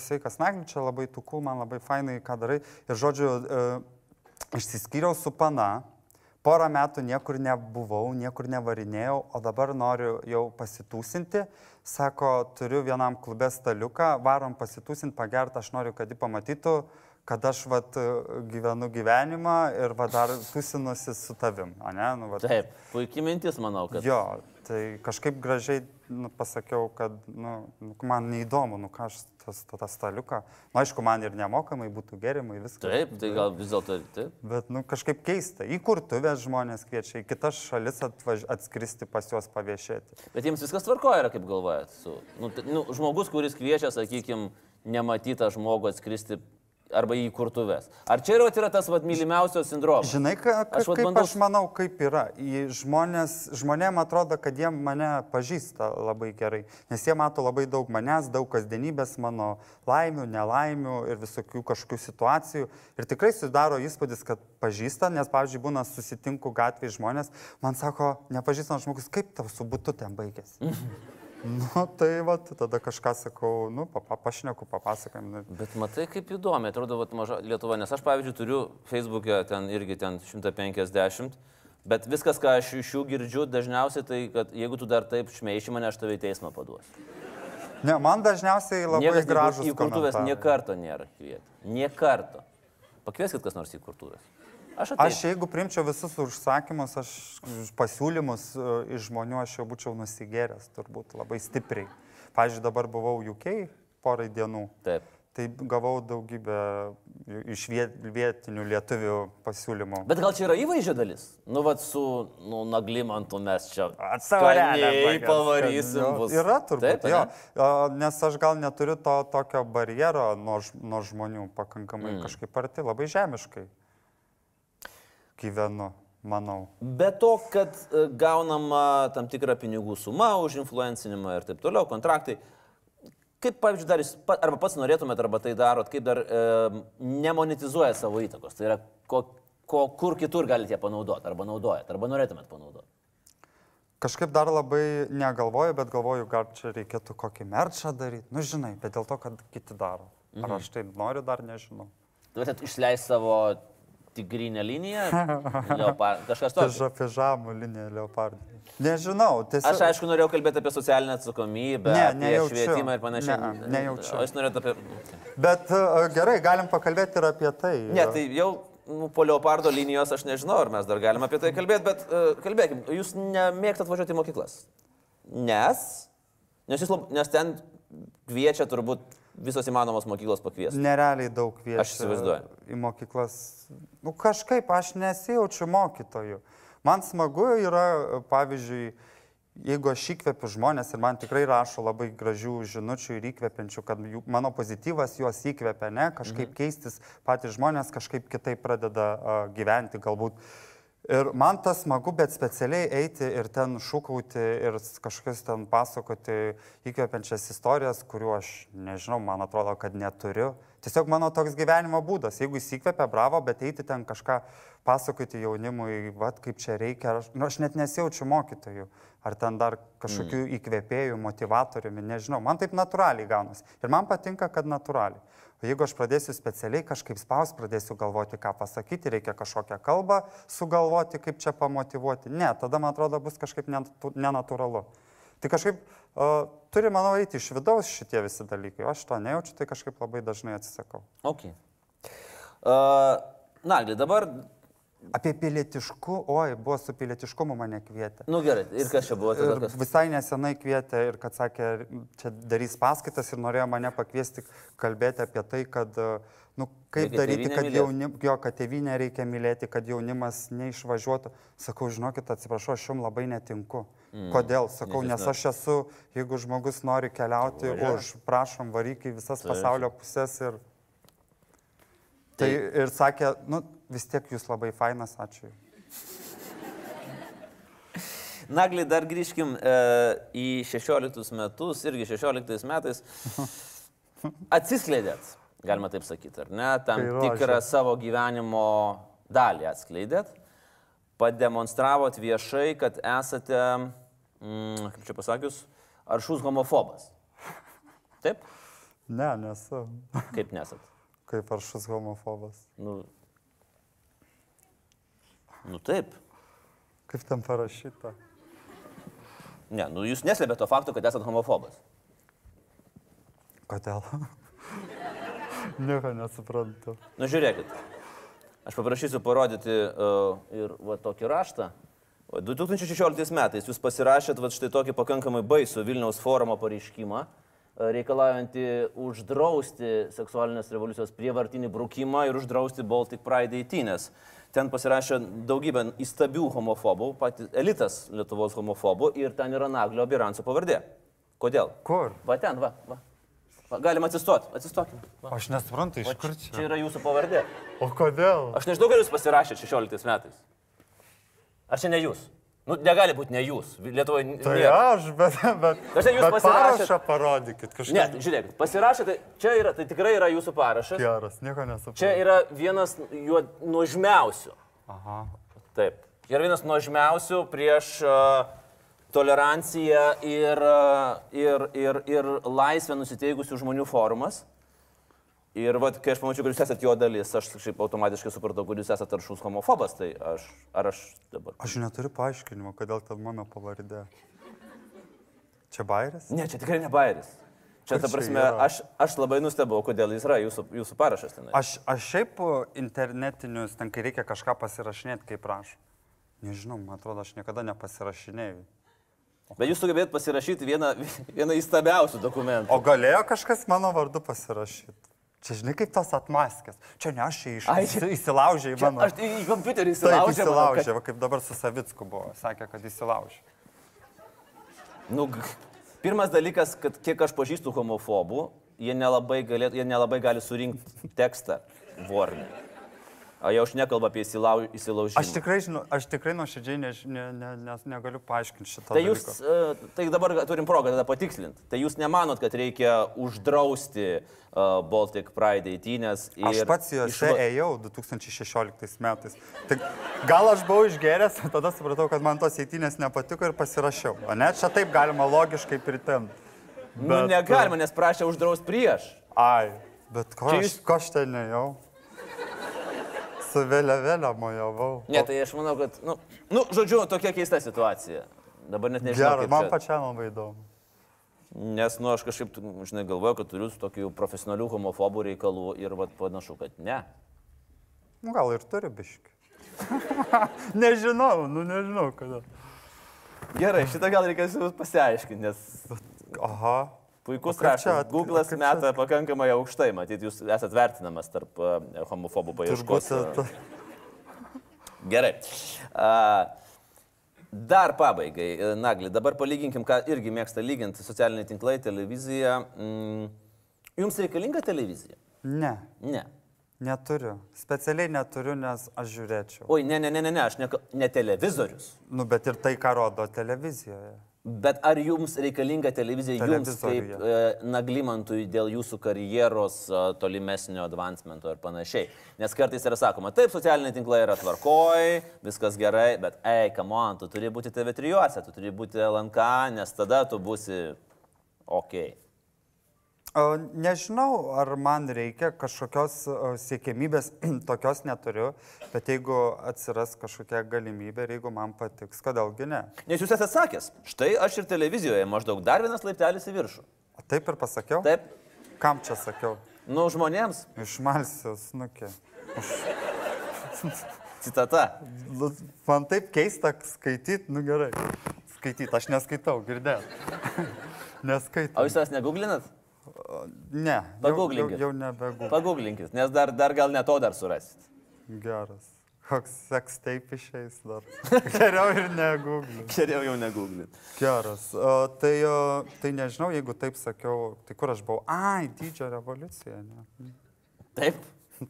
sveikas nagli, čia labai tuku, man labai fainai, ką darai. Ir žodžiu, e, išsiskyriau su pana, porą metų niekur nebuvau, niekur nevarinėjau, o dabar noriu jau pasitūsinti. Sako, turiu vienam klube staliuką, varom pasitūsinti, pagerti, aš noriu, kad jį pamatytų kad aš vat, gyvenu gyvenimą ir va, dar tusinusi su tavim, ne? Nu, vat. Taip, puikiai mintis, manau, kad. Jo, tai kažkaip gražiai nu, pasakiau, kad nu, nu man neįdomu, nu ką aš tas, tą staliuką, nu, aišku, man ir nemokamai būtų gerimai, viskas. Taip, tai gal vis dėlto taip. Bet, nu, kažkaip keista, į kurtuvės žmonės kviečia, į kitas šalis atvaž... atskristi pas juos paviešėti. Bet jiems viskas tvarkoja, kaip galvojat, su, nu, nu, žmogus, kuris kviečia, sakykime, nematytą žmogų atskristi arba į kurtuves. Ar čia yra, yra tas vat, mylimiausios sindromas? Žinai, ka, ka, aš, vat, kaip bandau... aš manau, kaip yra. Žmonės, žmonėm atrodo, kad jie mane pažįsta labai gerai, nes jie mato labai daug manęs, daug kasdienybės, mano laimių, nelaimių ir visokių kažkokių situacijų. Ir tikrai sudaro įspūdis, kad pažįsta, nes, pavyzdžiui, būna susitinku gatvėje žmonės, man sako, nepažįstamas žmogus, kaip tau su būtu ten baigėsi. Nu, tai va, tada kažką sakau, nu, papa, pašneku, papasakojam. Nu. Bet matai, kaip įdomi, atrodo, va, maža Lietuva, nes aš, pavyzdžiui, turiu Facebook'e ten irgi ten 150, bet viskas, ką aš iš jų girdžiu, dažniausiai tai, kad jeigu tu dar taip šmeiši mane, aš tave į teismą paduosiu. Ne, man dažniausiai labai Niekas gražus. Į kurtuvės niekarto nėra kvietę. Niekarto. Pakvieskit kas nors į kurtuvės. Aš, ateinu. aš jeigu primčiau visus užsakymus, aš pasiūlymus e, iš žmonių, aš jau būčiau nusigėręs turbūt labai stipriai. Pavyzdžiui, dabar buvau UK porai dienų. Taip. Tai gavau daugybę iš vietinių lietuvių pasiūlymų. Bet gal čia yra įvaizdžio dalis? Nu, vad su nu, naglimantu mes čia atsavariai pavarysim. Nu, bus. Yra turbūt, Taip, jo. Nes aš gal neturiu to tokio barjero nuo, nuo žmonių pakankamai mm. kažkaip arti, labai žemiškai gyvenu, manau. Be to, kad e, gaunama tam tikra pinigų suma už influencinimą ir taip toliau, kontraktai. Kaip, pavyzdžiui, dar jūs, arba pats norėtumėt, arba tai darot, kaip dar e, nemonetizuoja savo įtakos. Tai yra, ko, ko, kur kitur galite panaudoti, arba naudojat, arba norėtumėt panaudoti. Kažkaip dar labai negalvoju, bet galvoju, gal čia reikėtų kokį merčą daryti. Nu, žinai, bet dėl to, kad kiti daro. Ar mhm. aš tai noriu, dar nežinau. Turėtumėt išleisti savo tigrinė linija, leopard, kažkas. Piža, pižamų linija leopardų. Nežinau, tiesiog. Aš aišku norėjau kalbėti apie socialinę atsakomybę, Ne, apie nejaučiu. švietimą ir panašiai. Ne, nejaučiu. Aš norėjau apie... Bet uh, gerai, galim pakalbėti ir apie tai. Ne, tai jau nu, po leopardo linijos aš nežinau, ar mes dar galime apie tai kalbėti, bet uh, kalbėkim, jūs nemėgstat važiuoti į mokyklas. Nes, nes, jūs, lab- nes ten kviečia turbūt visos įmanomos mokyklos pakviesti. Nerealiai daug kviečia Aš įsivaizduoju. į mokyklas. Nu, kažkaip aš nesijaučiu mokytoju. Man smagu yra, pavyzdžiui, jeigu aš įkvepiu žmonės ir man tikrai rašo labai gražių žinučių ir įkvepiančių, kad jų, mano pozityvas juos įkvepia, ne, kažkaip mhm. keistis, patys žmonės kažkaip kitaip pradeda uh, gyventi galbūt. Ir man tas smagu, bet specialiai eiti ir ten šūkauti ir s- kažkokias ten pasakoti įkvepiančias istorijas, kuriuo aš nežinau, man atrodo, kad neturiu. Tiesiog mano toks gyvenimo būdas. Jeigu įsikvepia, bravo, bet eiti ten kažką pasakoti jaunimui, vad kaip čia reikia, aš, nu, aš net nesijaučiu mokytojų. Ar ten dar kažkokių mm. įkvėpėjų, motivatoriumi, nežinau. Man taip natūraliai gaunasi. Ir man patinka, kad natūraliai. O jeigu aš pradėsiu specialiai kažkaip spaus, pradėsiu galvoti, ką pasakyti, reikia kažkokią kalbą sugalvoti, kaip čia pamotivuoti. Ne, tada man atrodo bus kažkaip nenatūralu. Tai kažkaip uh, turi, manau, eiti iš vidaus šitie visi dalykai. O aš to nejaučiu, tai kažkaip labai dažnai atsisakau. Ok. Uh, Nagli, dabar, Apie pilietiškų, oi, buvo su pilietiškumu mane kvietė. nu gerai, ir kas čia buvo tada? Kas? visai nesenai kvietė ir kad sakė, čia darys paskaitas ir norėjo mane pakviesti kalbėti apie tai, kad, e, nu, kaip Reikia daryti, kad, jaunim, jo, kad tėvynę reikia mylėti, kad jaunimas neišvažiuotų. Sakau, žinokit, atsiprašau, aš jums labai netinku. Mm. Kodėl? Sakau, Nes nes aš esu, jeigu žmogus nori keliauti Važiuok. už, prašom, varyk į visas Taip. pasaulio pusės ir... Tai ir sakė, nu, vis tiek jūs labai fainas, ačiū. Nagli, dar grįžkim e, į 16 metus, irgi 16 metais atsiskleidėt, galima taip sakyti, ar ne, tam tikrą savo gyvenimo dalį atskleidėt, pademonstravot viešai, kad esate, mm, kaip čia pasakius, aršus homofobas. Taip? Ne, nesu. Kaip nesat? Kaip aršus homofobas. Nu, nu taip. Kaip ten parašyta? Ne, nu jūs neslėpėte to fakto, kad esate homofobas. Kodėl? Nieko nesuprantu. Nu žiūrėkit, aš paprašysiu parodyti uh, ir va tokį raštą. O 2016 metais jūs pasirašėt va štai tokį pakankamai baisų Vilniaus forumo pareiškimą, uh, reikalaujantį uždrausti seksualinės revoliucijos prievartinį brukimą ir uždrausti Baltic Pride eitynės. Ten pasirašė daugybę įstabių homofobų, patys elitas Lietuvos homofobų ir ten yra Naglio Biranso pavardė. Kodėl? Kur? Va ten, va. va. va Galim atsistoti, atsistokim. Va. Aš nesuprantu, iš Va, kur čia čia. yra jūsų pavardė. O kodėl? Aš nežinau, kad jūs pasirašėte 16 metais. Ar čia ne jūs? Nu, negali būti ne jūs. Lietuvoje Tai nėra. aš, bet... bet, Dažnai jūs bet pasirašėt- parašą parodykit, kažkaip. Ne, žiūrėkit, pasirašėte, čia yra, tai tikrai yra jūsų parašas. Geras, nieko nesuprantu. Čia yra vienas juo nuožmiausių. Aha. Taip. Yra vienas nuožmiausių prieš uh, toleranciją ir, uh, ir, ir, ir laisvę nusiteikusių žmonių forumas. Ir vat, kai aš pamačiau, kad jūs esate jo dalis, aš šiaip automatiškai supratau, kad jūs esate aršus homofobas, tai aš, ar aš dabar... Aš neturiu paaiškinimo, kodėl ten mano pavardė. Čia bairis? Ne, čia tikrai ne bairis. Čia, ta prasme, aš, aš labai nustebau, kodėl jis yra jūsų, jūsų parašas ten. Aš, aš šiaip internetinius, ten kai reikia kažką pasirašinėti, kaip prašau. Nežinau, man atrodo, aš niekada nepasirašinėjau. Bet jūs sugebėt pasirašyti vieną, vieną įstabiausių dokumentų. O galėjo kažkas mano vardu pasirašyti? Čia žinai, kaip tas atmaskės. Čia ne aš čia iš... Ai, įsi- įsilaužė į Čia, mano... aš į kompiuterį Taip, įsilaužiau. įsilaužė, va, kaip dabar su Savicku buvo. Sakė, kad įsilaužė. Nu, pirmas dalykas, kad kiek aš pažįstu homofobų, jie nelabai, galėt, jie nelabai gali surinkti tekstą vornį. Jau aš nekalbu apie įsilau, įsilaužimą. Aš tikrai, žinau, aš tikrai nuoširdžiai ne, ne, ne, ne, negaliu paaiškinti šito. Tai jūs, dalyko. e, tai dabar turim progą tada patikslinti. Tai jūs nemanot, kad reikia uždrausti uh, Baltic Pride eitynės ir... Aš pats juose išva- ėjau 2016 metais. Tik gal aš buvau išgeręs, tada supratau, kad man tos eitynės nepatiko ir pasirašiau. O ne, čia taip galima logiškai pritemti. Nu, negalima, nes prašė uždrausti prieš. Ai, bet ko Čia aš, jūs- ko aš ten nejau? Su vėliavėlė mojavau. Ne, tai aš manau, kad, nu, nu, žodžiu, tokia keista situacija. Dabar net nežinau. Gerai, man čia- pačiam labai įdomu. Nes, nu, aš kažkaip, žinai, galvoju, kad turiu su tokių profesionalių homofobų reikalų ir, vad, panašu, kad ne. Nu, gal ir turi biški. nežinau, nu nežinau, kada. Gerai, šitą gal reikės jums pasiaiškinti, nes Aha. Puikus raštas. Google'as meta pakankamai aukštai, matyt, jūs esate vertinamas tarp uh, homofobų paieškos. Uh, ta- Gerai. Dar pabaigai, e, Nagli, dabar palyginkim, ką irgi mėgsta lyginti socialiniai tinklai, televizija. Mm, Jums reikalinga televizija? Ne, Ne. neturiu. Specialiai neturiu, nes aš žiūrėčiau. Oi, ne, ne, ne, ne, ne aš ne, ne televizorius. Nu, bet ir tai, ką rodo televizijoje. Bet ar jums reikalinga televizija jums kaip e, naglimantui dėl jūsų karjeros e, tolimesnio advancemento ir panašiai? Nes kartais yra sakoma, taip, socialiniai tinklai yra tvarkoj, viskas gerai, bet, ei, come on, tu turi būti TV3, tu turi būti LNK, nes tada tu būsi ok. O, Nežinau, ar man reikia kažkokios o, siekiamybės, tokios neturiu, bet jeigu atsiras kažkokia galimybė ir jeigu man patiks, kodėlgi ne. Nes jūs esate sakęs, štai aš ir televizijoje maždaug dar vienas laiptelis į viršų. O Taip ir pasakiau? Taip, Kam čia sakiau? nu žmonėms, Išmalsiu snukį. citata. Nu, Man taip keista skaityti, nu gerai. Skaityti, aš neskaitau, girdėjau. O Neskaitau. jūs tas neguglinat? Ne, jau, jau, jau nebegu. Paguglinkit, nes dar, dar gal ne to dar surasit. Geras. Koks seks taip išeis dar. Geriau ir negooglinu. Geriau jau neguglinti. Geras. O, tai, o, tai nežinau, jeigu taip sakiau, tai kur aš buvau? Ai, didžio revoliucija. Ne? Taip.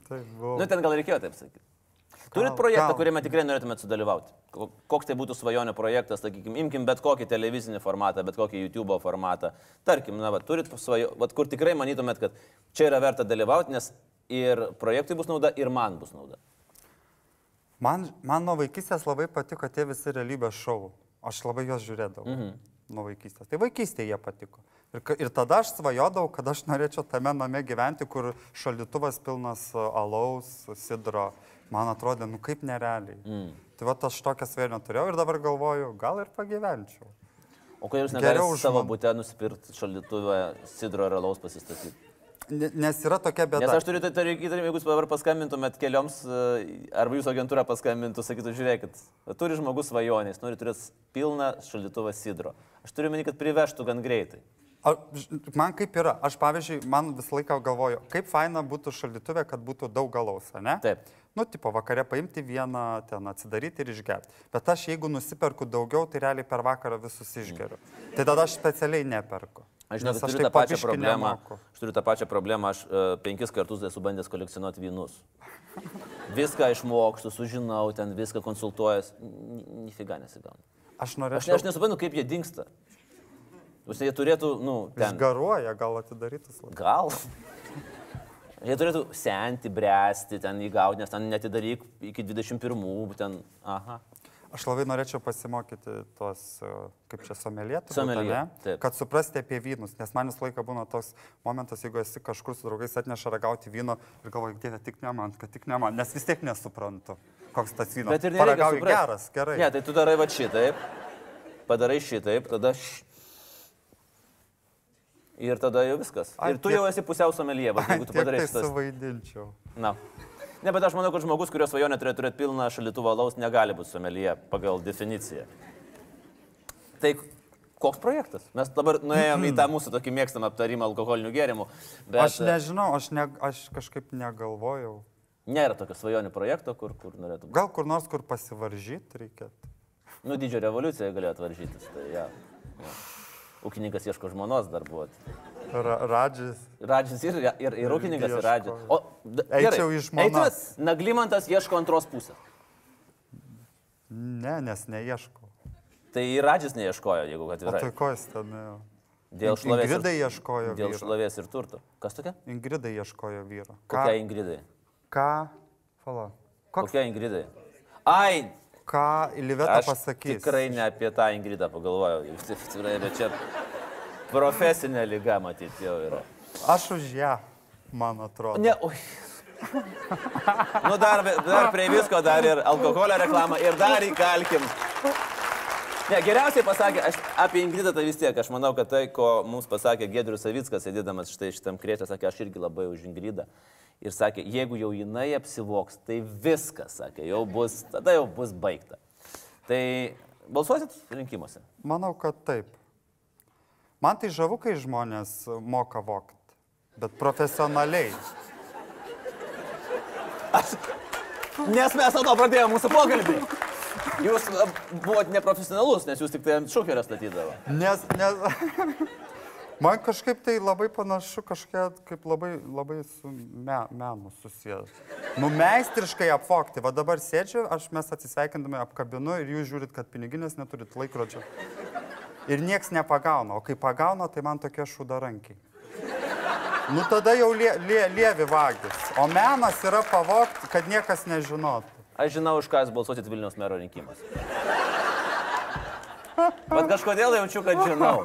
Taip buvau. Nu, ten gal reikėjo taip sakyti. Turit projektą, gal. kuriame tikrai norėtumėte sudalyvauti. Ko- Koks tai būtų svajonė projektas, sakykime, imkim bet kokį televizinį formatą, bet kokį YouTube formatą. Tarkim, na, va, turit svajo, va, kur tikrai manytumėt, kad čia yra verta dalyvauti, nes ir projektui bus nauda, ir man bus nauda. Man, man nuo vaikystės labai patiko tie visi realybės šou. Aš labai juos žiūrėdavau. Mhm. Nuo vaikystės. Tai vaikystėje jie patiko. Ir, ir tada aš svajodavau, kad aš norėčiau tame name gyventi, kur šaldytuvas pilnas alaus, sidro. Man atrodė, nu kaip nerealiai. Mm. Tai va aš tokią svajonę turėjau ir dabar galvoju, gal ir pagyvenčiau. O kodėl jūs negalite savo man- būte nusipirkti šaldytuvę sidro ir alaus pasistatyti? Ne- Nes yra tokia bėda. Nes aš turiu tai įtarimą, jeigu jūs dabar paskambintumėt kelioms, e, arba jūsų agentūra paskambintų, sakytų, žiūrėkit, turi žmogus svajonės, nori turėti pilną šaldytuvą sidro. Aš turiu meni, kad privežtų gan greitai. A, man kaip yra, aš pavyzdžiui, man visą laiką galvoju, kaip faina būtų šaldytuvė, kad būtų daug galaus, ne? Taip. Nu, tipo, vakare paimti vieną, ten atsidaryti ir išgerti. Bet aš jeigu nusiperku daugiau, tai realiai per vakarą visus išgeriu. Tai tada aš specialiai neperku. Aš žinau, kad turiu tą pačią problemą. nemoku. Aš turiu tą pačią problemą, aš uh, penkis kartus esu bandęs kolekcionuoti vynus. Viską išmokstu, sužinau, ten viską konsultuojas. Nifiga nesigauna. Aš Aš, norėčiau. aš nesuprantu, kaip jie dinksta. Jūs jie turėtų, nu, ten. Išgaruoja, gal atidarytas. Gal. Jie turėtų senti, bręsti, ten įgauti, nes ten netidaryk iki 21, ten, aha. Aš labai norėčiau pasimokyti tos, e, kaip čia taip. kad suprasti apie vynus, nes man visą laiką būna toks momentas, jeigu esi kažkur su draugais atneša ragauti vyno ir galvoju, dieve, tik ne man, kad tik ne man, nes vis tiek nesuprantu, koks tas vynas. Bet ir suprast. geras, gerai. Ne, tai tu darai va šitaip, padarai šitaip, tada š... Ir tada jau viskas. Ai, Ir tu tiek- jau esi pusiau somelie, Ai, jeigu tu padarai tai šitas. suvaidinčiau. Na. Ne, bet aš manau, kad žmogus, kurio svajonė turėtų turėti pilną šaldytuvą alaus, negali būti somelie pagal definiciją. Tai koks projektas? Mes dabar nuėjome į tą mūsų tokį mėgstamą aptarimą alkoholinių gėrimų, bet Aš nežinau, aš, ne, aš kažkaip negalvojau. nėra tokio svajonių projekto, kur, kur norėtų būti. Gal kur nors, kur pasivaržyti reikėtų. Nu, didžio revoliucija galėjo atvaržytis. Tai, ja, ja. Ūkininkas ieško žmonos dar buvo. Ra Radžis. Radžis ir, ir, ir ūkininkas, ir. Radžis. O, Eičiau į žmonas. Eitumėt, Naglimantas ieško antros pusės. Ne, nes neieškau. Tai ir Radžis neieškojo, jeigu O atvirai. tai ko jis ten ėjo? Dėl šlovės. Ingridai Ir, ieškojo dėl vyro. šlovės ir turto. Kas tokia? Ingridai ieškojo vyro. Ką? Kokia Ingridai? Ką? Pala. Koks? Kokia Ingridai? Ai, Ką Liveta aš pasakys? tikrai ne apie tą Ingridą pagalvojau. Bet čia profesinė lyga, matyti, jau yra. Aš už ją, man atrodo. Ne, oi. Nu, dar, dar prie visko, dar ir alkoholio reklamą, ir dar įkalkim. Ne, geriausiai pasakė, aš apie Ingridą tai vis tiek, aš manau, kad tai, ko mums pasakė Gedrius Savickas, sėdėdamas štai šitam krėtė, sakė, aš irgi labai už Ingridą. Ir sakė, jeigu jau jinai apsivoks, tai viskas, sakė, jau bus, tada jau bus baigta. Tai balsuosit rinkimuose? Manau, kad taip. Man tai žavu, kai žmonės moka vokti, bet profesionaliai. Nes mes nuo to pradėjome mūsų pokalbį. Jūs a, buvot neprofesionalus, nes jūs tik tai ant šukerio statydavo. Nes, nes man kažkaip tai labai panašu, kažkiek kaip labai, labai su me, menu susijęs. Nu, meistriškai apvokti. Va dabar sėdžiu, aš mes atsisveikindami apkabinu ir jūs žiūrit, kad piniginės neturit laikrodžio. Ir nieks nepagauna, o kai pagauna, tai man tokie šudarankiai. Nu tada jau lie, lie, lievi vagis. O menas yra pavokti, kad niekas nežinotų. Aš žinau, už ką jūs balsuosit Vilniaus mero rinkimuose. Bet kažkodėl jaučiu, kad žinau.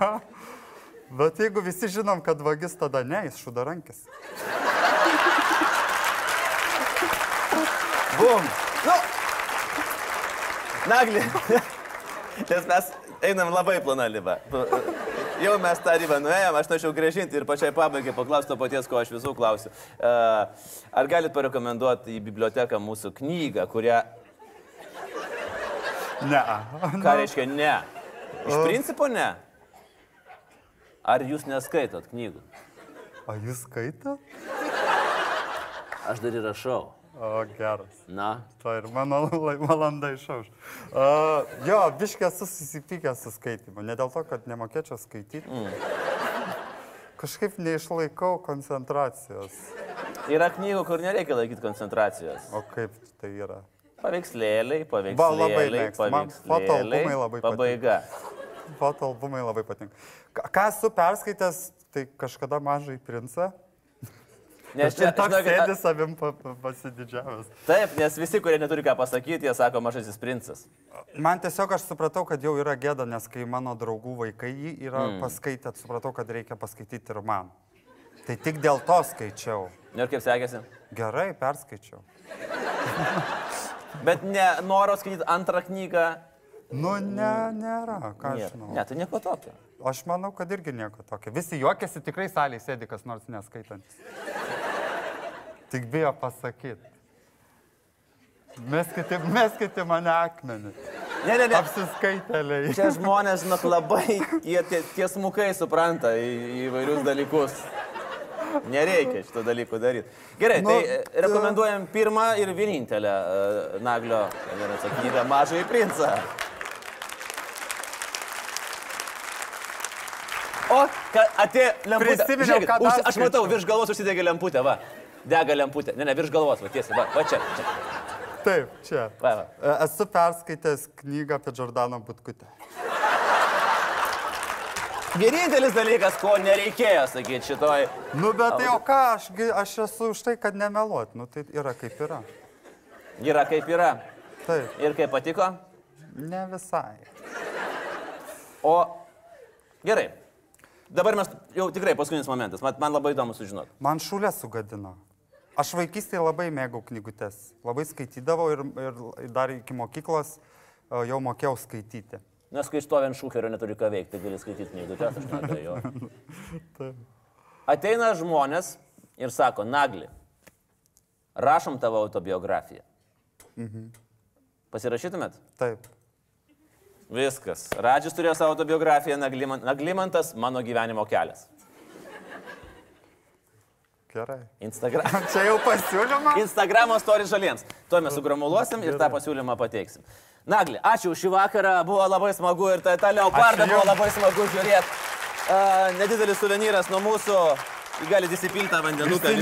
Bet jeigu visi žinom, kad vagis tada ne, jis šudarankis. Bum. Nu. Nagli. Nes mes einam labai plona liba. Jau mes tą ribą nuėjom, aš norėčiau grėžinti ir pačiai pabaigai paklausti to paties, ko aš visų klausiu. E, Ar galit parekomenduoti į biblioteką mūsų knygą, kurią... Ne. Ką reiškia ne? Iš principo ne. Ar jūs neskaitot knygų? O jūs skaito? Aš dar ir rašau. O, geras. Na, To ir mano valanda išauš. Uh, jo, biškė esu susipykęs su skaitimu. Ne dėl to, kad nemokėčiau skaityti. Mm. Kažkaip neišlaikau koncentracijos. yra knygų, kur nereikia laikyti koncentracijos. O kaip tai yra? Paveikslėliai, Va, labai paveikslėliai. Man paveikslėliai, fotoalbumai labai patinka. Pabaiga. Fotoalbumai labai patinka. Ką esu perskaitęs, tai kažkada mažai princą. Nes Čia čia, toks žinokit, sėdi savim pa, pa, pasididžiavęs. Taip, nes visi, kurie neturi ką pasakyti, jie sako mažasis princas. Man tiesiog aš supratau, kad jau yra gėda, nes kai mano draugų vaikai jį yra mm. paskaitę, supratau, kad reikia paskaityti ir man. Tai tik dėl to skaičiau. Nu Ir kaip sekėsi? Gerai, perskaičiau. Bet ne noro skaityti antrą knygą. Nu, ne, nėra, ką aš žinau. ne, tai nieko tokio. Aš manau, kad irgi nieko tokio. Visi juokiasi, tikrai salėje sėdi kas nors neskaitantis. Tik bijo pasakyti. Meskite, meskite mane akmenį. Ne, ne, ne. Apsiskaitėliai. Čia žmonės, žinok, labai, jie tie, tiesmukai supranta į, įvairius dalykus. Nereikia šito dalykų daryti. Gerai, Nu, tai e, rekomenduojam pirmą ir vienintelę uh, Naglio knygą Mažai princą. O, atėjo lemputė. Žiūrėkit, užsi- Aš matau, virš galvos užsidegė lemputė, va. Dega lemputė. Ne, ne, virš galvos, va tiesiai, va, va čia. čia. Taip, čia. Va, va. E, Esu perskaitęs knygą apie Jordaną Butkutę. Vienintelis dalykas, ko nereikėjo sakyti šitoj. Nu, bet tai o ką, aš, aš esu už tai, kad nemeluot. Nu, tai yra kaip yra. Yra kaip yra. Taip, Ir kaip patiko. ne visai. O gerai. Dabar mes jau tikrai paskutinis momentas. Man, man labai įdomu sužinoti. Man šulė sugadino. Aš vaikystėje labai mėgau knygutes. Labai skaitydavau ir, ir dar iki mokyklos e, jau mokėjau skaityti. Nes kai stovi ant šūkerio neturi ką veikti, tai gali skaityti knygutes, aš nebejoju. Ateina žmonės ir sako, Nagli, rašom tavo autobiografiją. Pasirašytumėt? Taip. Viskas. Radžis turėjo savo autobiografiją, Nagliman, Naglimantas mano gyvenimo kelias. Gerai. Instagram. Čia jau pasiūlymas. Instagramo story žaliems. Tuo mes sugramuluosim ir tą pasiūlymą pateiksim. Nagli, ačiū šį vakarą, buvo labai smagu ir ta, ta leoparda Ačiū buvo labai smagu žiūrėti. Uh, nedidelis suvenyras nuo mūsų, Jį gali įsipilti tą vandenuką.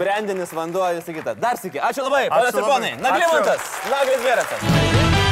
Brandinis vanduo, visą kitą. Dar sėki, ačiū labai, panas ir ponai. Naglimantas, Naglis Veretas.